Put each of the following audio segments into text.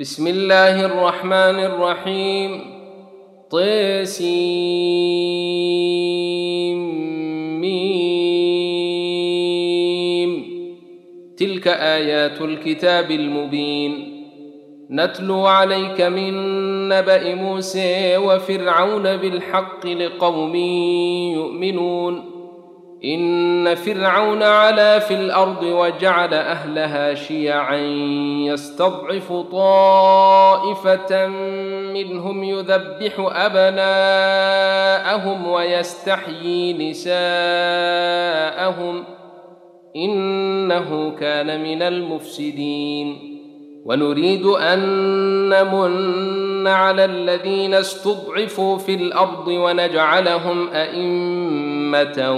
بسم الله الرحمن الرحيم. طيسيم تلك آيات الكتاب المبين. نتلو عليك من نبأ موسى وفرعون بالحق لقوم يؤمنون. إن فرعون علا في الأرض وجعل أهلها شيعا يستضعف طائفة منهم يذبح أبناءهم ويستحيي نساءهم إنه كان من المفسدين. ونريد أن نمن على الذين استضعفوا في الأرض ونجعلهم أئمة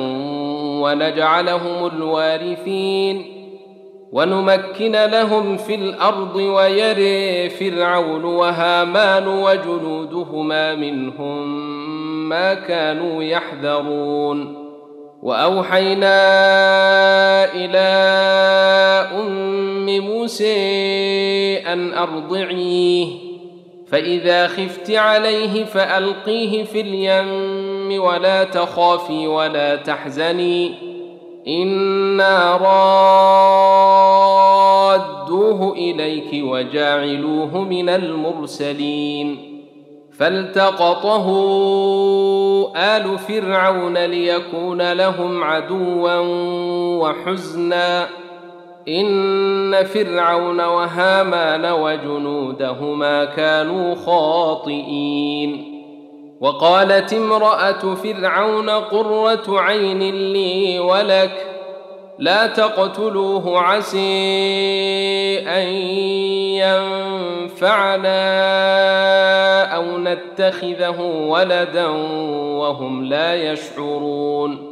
ونجعلهم الوارثين ونمكن لهم في الأرض ويري فرعون وهامان وجنودهما منهم ما كانوا يحذرون وأوحينا إلى أم موسى أن أرضعيه فإذا خفت عليه فألقيه في اليم ولا تخافي ولا تحزني. إنا رادوه إليك وجاعلوه من المرسلين. فالتقطه آل فرعون ليكون لهم عدوا وحزنا. إن فرعون وهامان وجنودهما كانوا خاطئين. وقالت امرأة فرعون قرة عين لي ولك لا تقتلوه عسي أن ينفعنا أو نتخذه ولدا وهم لا يشعرون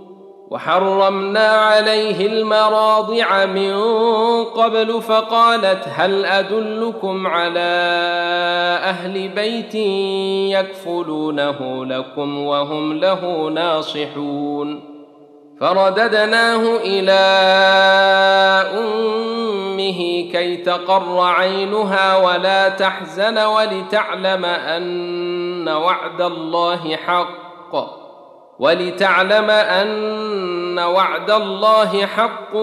وحرمنا عليه المراضع من قبل فقالت هل أدلكم على أهل بيت يكفلونه لكم وهم له ناصحون؟ فرددناه إلى أمه كي تقر عينها ولا تحزن ولتعلم أن وعد الله حق. ولتعلم أن وعد الله حق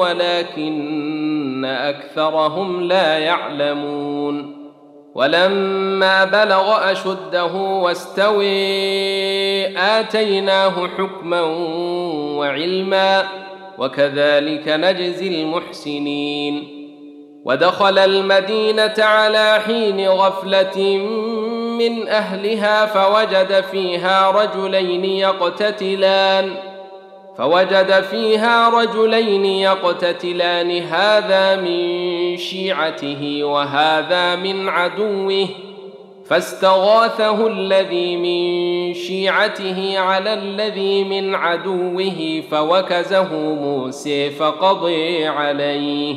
ولكن أكثرهم لا يعلمون. ولما بلغ أشده واستوي آتيناه حكما وعلما وكذلك نجزي المحسنين. ودخل المدينة على حين غفلة من أهلها فوجد فيها رجلين يقتتلان. فوجد فيها رجلين يقتتلان. هذا من شيعته وهذا من عدوه. فاستغاثه الذي من شيعته على الذي من عدوه فوكزه موسى فقضي عليه.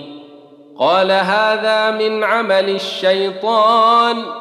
قال هذا من عمل الشيطان.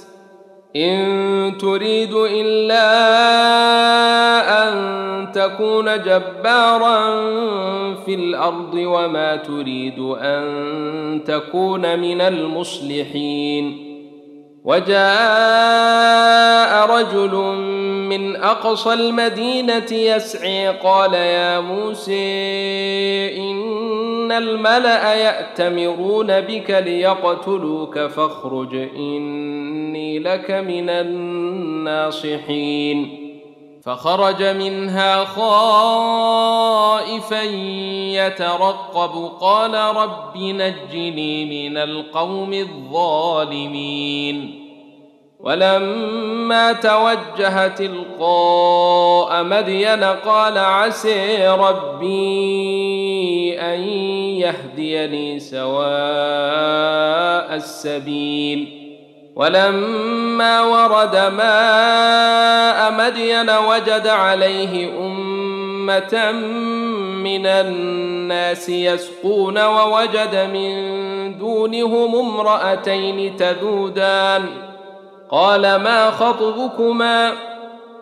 إن تريد إلا أن تكون جبارا في الأرض وما تريد أن تكون من المصلحين. وجاء رجل من أقصى المدينة يسعي. قال يا موسى إن الملأ يأتمرون بك ليقتلوك فاخرج إني لك من الناصحين. فخرج منها خائفا يترقب. قال رب نجني من القوم الظالمين. ولما توجه تلقاء مدين قال عسي ربي أن يهديني سواء السبيل. ولما ورد ماء مدين وجد عليه أمة من الناس يسقون ووجد من دونهم امرأتين تذودان. قال ما خطبكما؟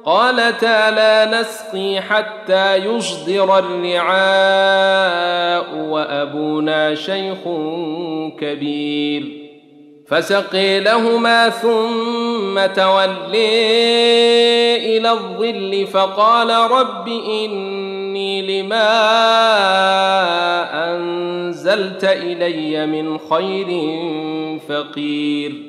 قالتا لا نسقي حتى يصدر الرعاء وأبونا شيخ كبير. فسقي لهما ثم تولي إلى الظل فقال رب إني لما أنزلت إلي من خير فقير.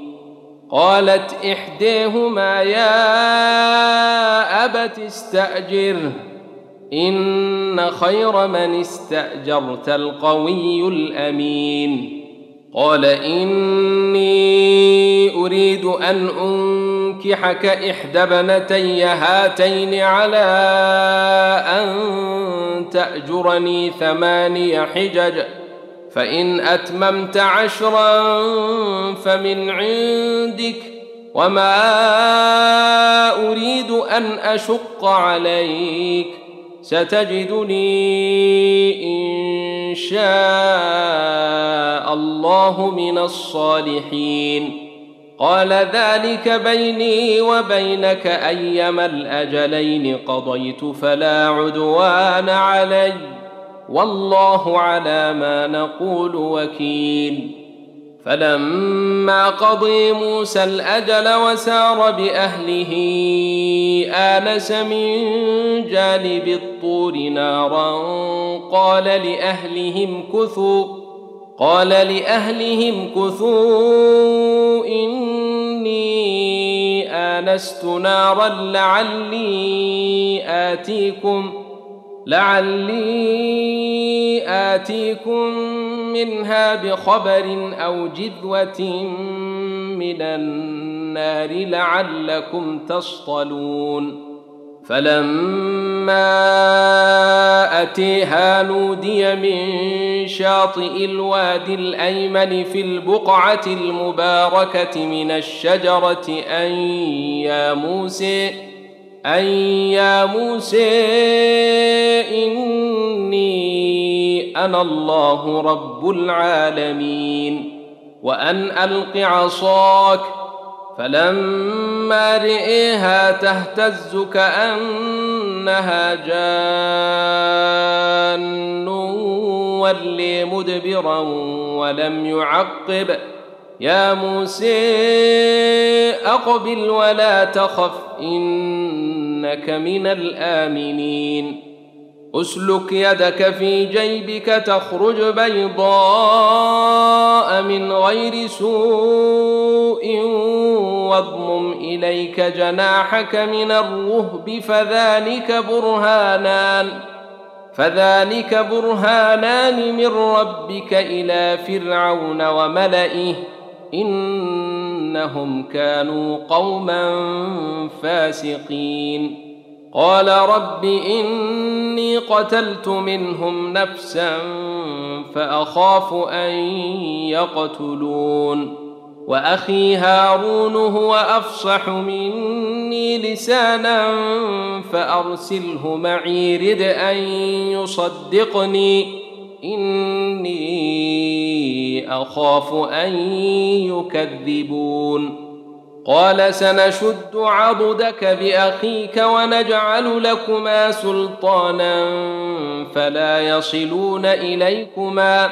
قالت إحديهما يا أبت استاجره إن خير من استأجرت القوي الأمين. قال إني أريد أن أنكحك إحدى ابنتي هاتين على أن تأجرني ثماني حجج. فإن أتممت عشرا فمن عندك وما أريد أن أشق عليك ستجدني إن شاء الله من الصالحين. قال ذلك بيني وبينك أيما الأجلين قضيت فلا عدوان عليّ. والله على ما نقول وكيل. فلما قضي موسى الأجل وسار بأهله انس من جانب الطور نارا. قال لأهلهم كثوا قال لأهلهم كثوا إني آنست نارا لعلي آتيكم. لعلي آتيكم منها بخبر أو جذوة من النار لعلكم تصطلون. فلما أتيها نودي من شاطئ الوادي الأيمن في البقعة المباركة من الشجرة أن يا موسى أن يا موسى إني أنا الله رب العالمين وأن ألق عصاك فلما رئيها تهتز كأنها جان ولي مدبرا ولم يعقب ۖ يا موسى أقبل ولا تخف إنك من الآمنين. أسلك يدك في جيبك تخرج بيضاء من غير سوء واضمم إليك جناحك من الرهب فذلك برهانان فذلك برهانان من ربك إلى فرعون وملئه. إنهم كانوا قوما فاسقين. قال رب إني قتلت منهم نفسا فأخاف أن يقتلون. وأخي هارون هو أفصح مني لسانا فأرسله معي رد أن يصدقني. اني اخاف ان يكذبون قال سنشد عضدك باخيك ونجعل لكما سلطانا فلا يصلون اليكما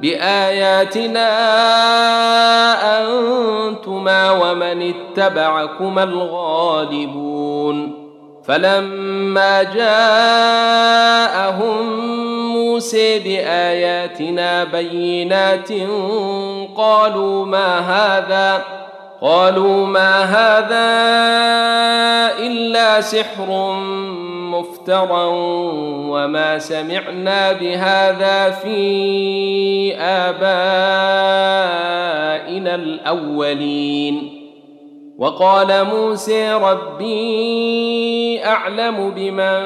باياتنا انتما ومن اتبعكما الغالبون فلما جاءهم موسى بآياتنا بينات قالوا ما هذا؟ قالوا ما هذا إلا سحر مفترى وما سمعنا بهذا في آبائنا الأولين. وقال موسى ربي أعلم بمن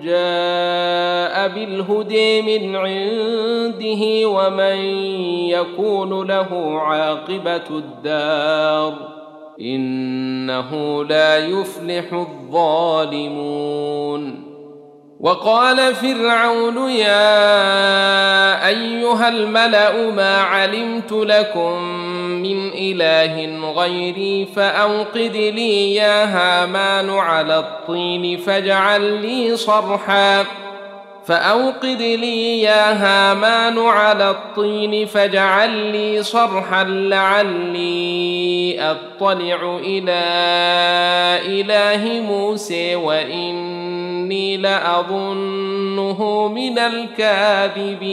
جاء بالهدى من عنده ومن يكون له عاقبة الدار إنه لا يفلح الظالمون. وقال فرعون يا أيها الملأ ما علمت لكم إله غيري فأوقد لي يا هامان على الطين فاجعل لي صرحا. فأوقد لي يا هامان على الطين فاجعل لي صرحا لعلي أطلع إلى إله موسى وإني لأظنه من الكاذبين.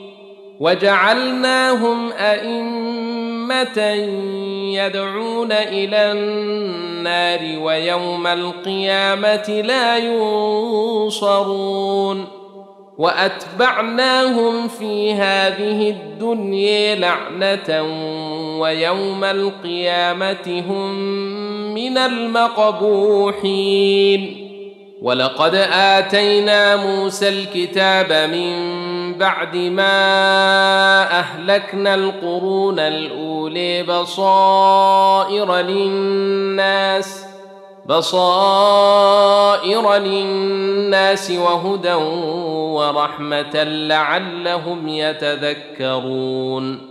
وجعلناهم أئمة يدعون إلى النار ويوم القيامة لا ينصرون وأتبعناهم في هذه الدنيا لعنة ويوم القيامة هم من المقبوحين. ولقد آتينا موسى الكتاب من بعد ما أهلكنا القرون الأولي بصائر للناس بصائر للناس وهدى ورحمة لعلهم يتذكرون.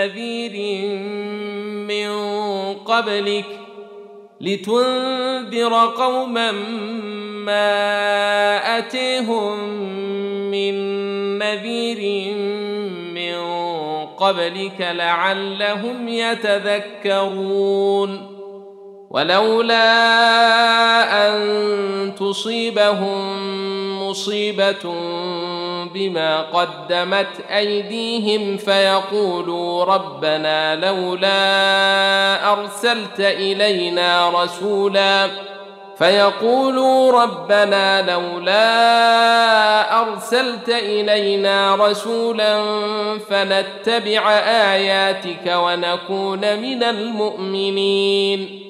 نذير من قبلك لتنذر قوما ما أتيهم من نذير قبلك لعلهم يتذكرون. ولولا أن تصيبهم مصيبة بما قدمت أيديهم فيقولوا ربنا لولا أرسلت إلينا رسولا فيقولوا ربنا لولا أرسلت إلينا رسولا فنتبع آياتك ونكون من المؤمنين.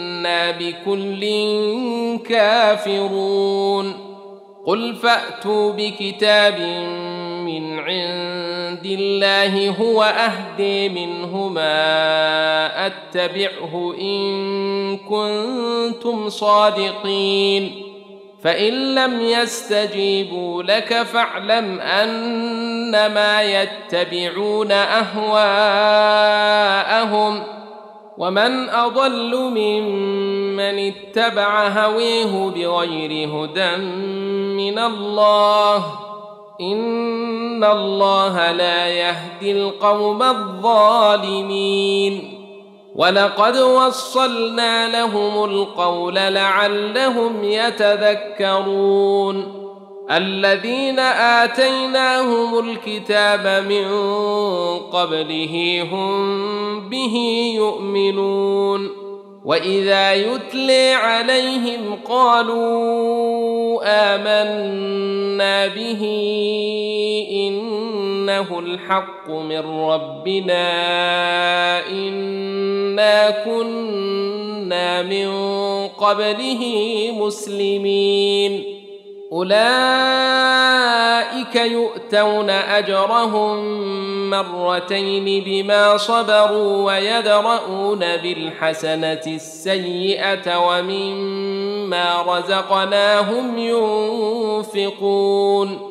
أنا بكل كافرون. قل فأتوا بكتاب من عند الله هو أهدي منهما أتبعه إن كنتم صادقين. فإن لم يستجيبوا لك فاعلم أنما يتبعون أهواءهم. ومن أضل ممن اتبع هويه بغير هدى من الله إن الله لا يهدي القوم الظالمين ولقد وصلنا لهم القول لعلهم يتذكرون الذين آتيناهم الكتاب من قبله هم به يؤمنون. وإذا يتلي عليهم قالوا آمنا به إنه الحق من ربنا إنا كنا من قبله مسلمين. أولئك يؤتون أجرهم مرتين بما صبروا ويدرؤون بالحسنة السيئة ومما رزقناهم ينفقون.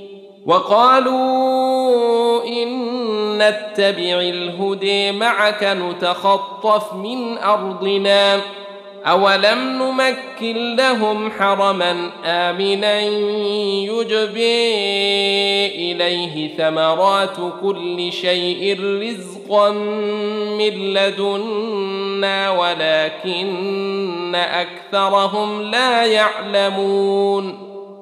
وقالوا إن نتبع الهدي معك نتخطف من أرضنا. أولم نمكن لهم حرما آمنا يجبي إليه ثمرات كل شيء رزقا من لدنا ولكن أكثرهم لا يعلمون.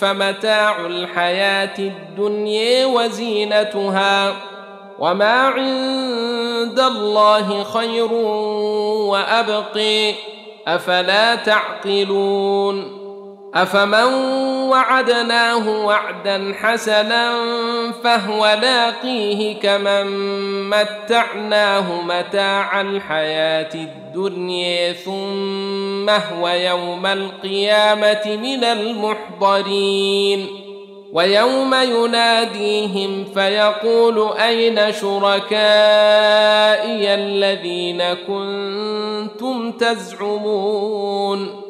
فمتاع الحياة الدنيا وزينتها وما عند الله خير وأبقي أفلا تعقلون أفمن وعدناه وعدا حسنا فهو لاقيه كمن متعناه متاع الحياة الدنيا ثم هو يوم القيامة من المحضرين ويوم يناديهم فيقول أين شركائي الذين كنتم تزعمون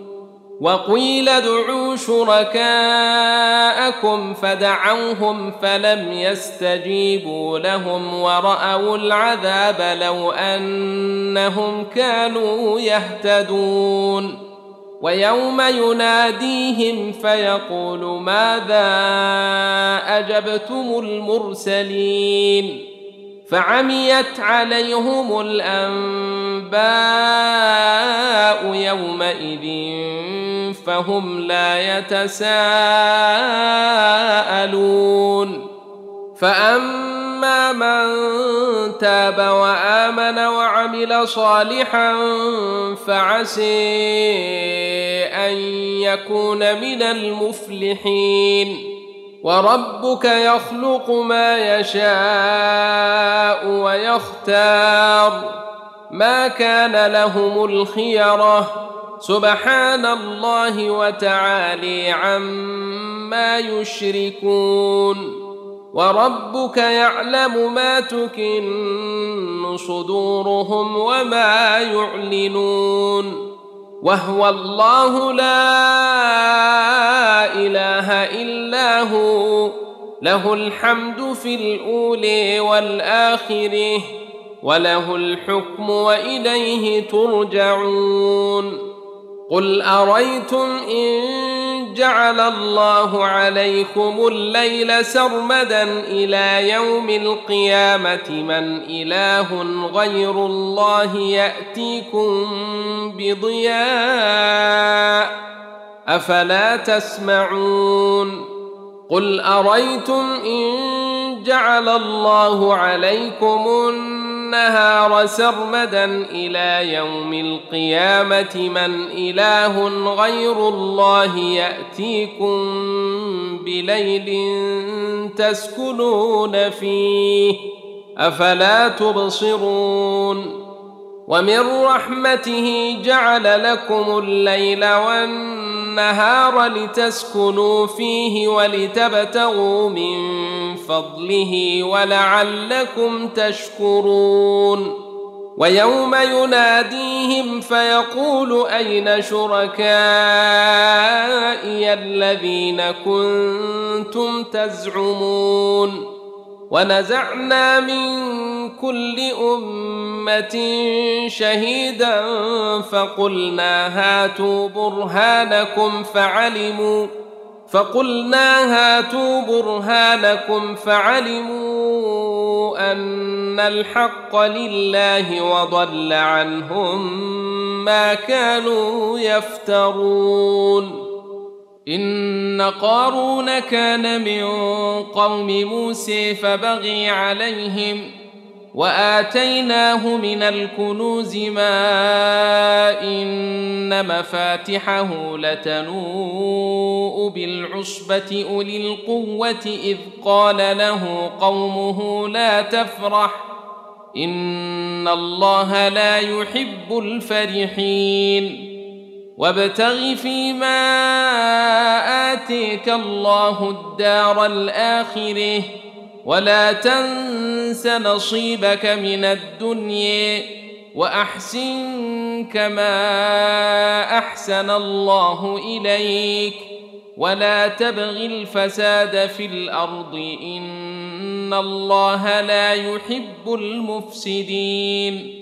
وقيل ادعوا شركاءكم فدعوهم فلم يستجيبوا لهم ورأوا العذاب لو أنهم كانوا يهتدون. ويوم يناديهم فيقول ماذا أجبتم المرسلين؟ فعميت عليهم الأنباء يومئذ فهم لا يتساءلون. فأما من تاب وآمن وعمل صالحا فعسي أن يكون من المفلحين. وربك يخلق ما يشاء ويختار. ما كان لهم الخيرة سبحان الله وتعالي عما يشركون وربك يعلم ما تكن صدورهم وما يعلنون وهو الله لا إله إلا هو له الحمد في الاولي والآخرة وله الحكم وإليه ترجعون قل اريتم ان جعل الله عليكم الليل سرمدا إلى يوم القيامه من اله غير الله ياتيكم بضياء افلا تسمعون قل اريتم ان جعل الله عليكم النار النهار سرمدا إلى يوم القيامة من إله غير الله يأتيكم بليل تسكنون فيه. أفلا تبصرون؟ ومن رحمته جعل لكم الليل والنهار لتسكنوا فيه ولتبتغوا من فضله ولعلكم تشكرون. ويوم يناديهم فيقول أين شركائي الذين كنتم تزعمون؟ ونزعنا من كل امه شهيدا فقلنا هاتوا برهانكم فعلموا فقلنا هاتوا برهانكم فعلموا ان الحق لله وضل عنهم ما كانوا يفترون إن قارون كان من قوم موسى فبغي عليهم وآتيناه من الكنوز ما إن مفاتحه لتنوء بالعصبة أولي القوة إذ قال له قومه لا تفرح إن الله لا يحب الفرحين وابتغ فيما آتيك الله الدار الآخرة ولا تنس نصيبك من الدنيا وأحسن كما أحسن الله إليك. ولا تبغ الفساد في الأرض إن الله لا يحب المفسدين.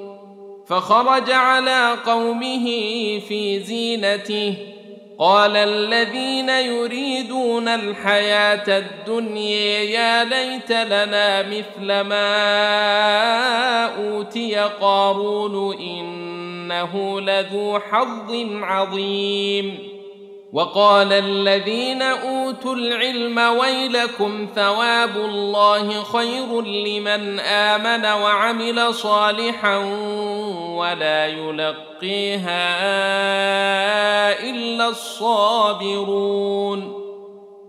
فخرج على قومه في زينته. قال الذين يريدون الحياة الدنيا يا ليت لنا مثل ما أوتي قارون إنه لذو حظ عظيم. وقال الذين أوتوا العلم ويلكم ثواب الله خير لمن آمن وعمل صالحا ولا يلقيها إلا الصابرون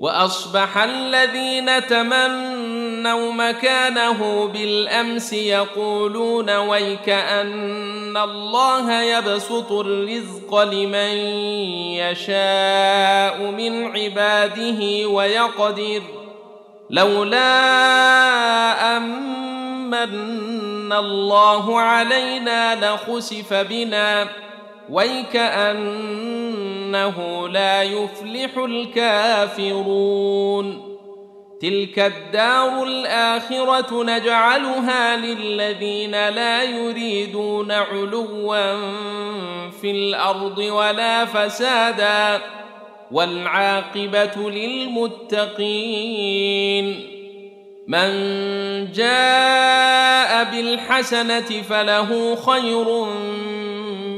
وأصبح الذين تمنوا مكانه بالأمس يقولون ويك أن الله يبسط الرزق لمن يشاء من عباده ويقدر لولا أمن الله علينا لخسف بنا ويكأنه لا يفلح الكافرون. تلك الدار الآخرة نجعلها للذين لا يريدون علوا في الأرض ولا فسادا والعاقبة للمتقين. من جاء بالحسنة فله خير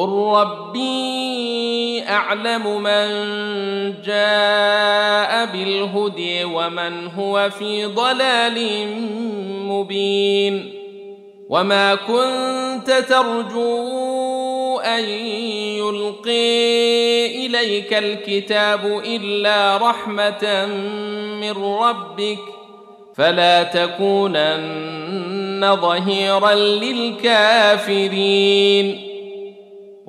قل ربي اعلم من جاء بالهدي ومن هو في ضلال مبين وما كنت ترجو ان يلقي اليك الكتاب الا رحمه من ربك فلا تكونن ظهيرا للكافرين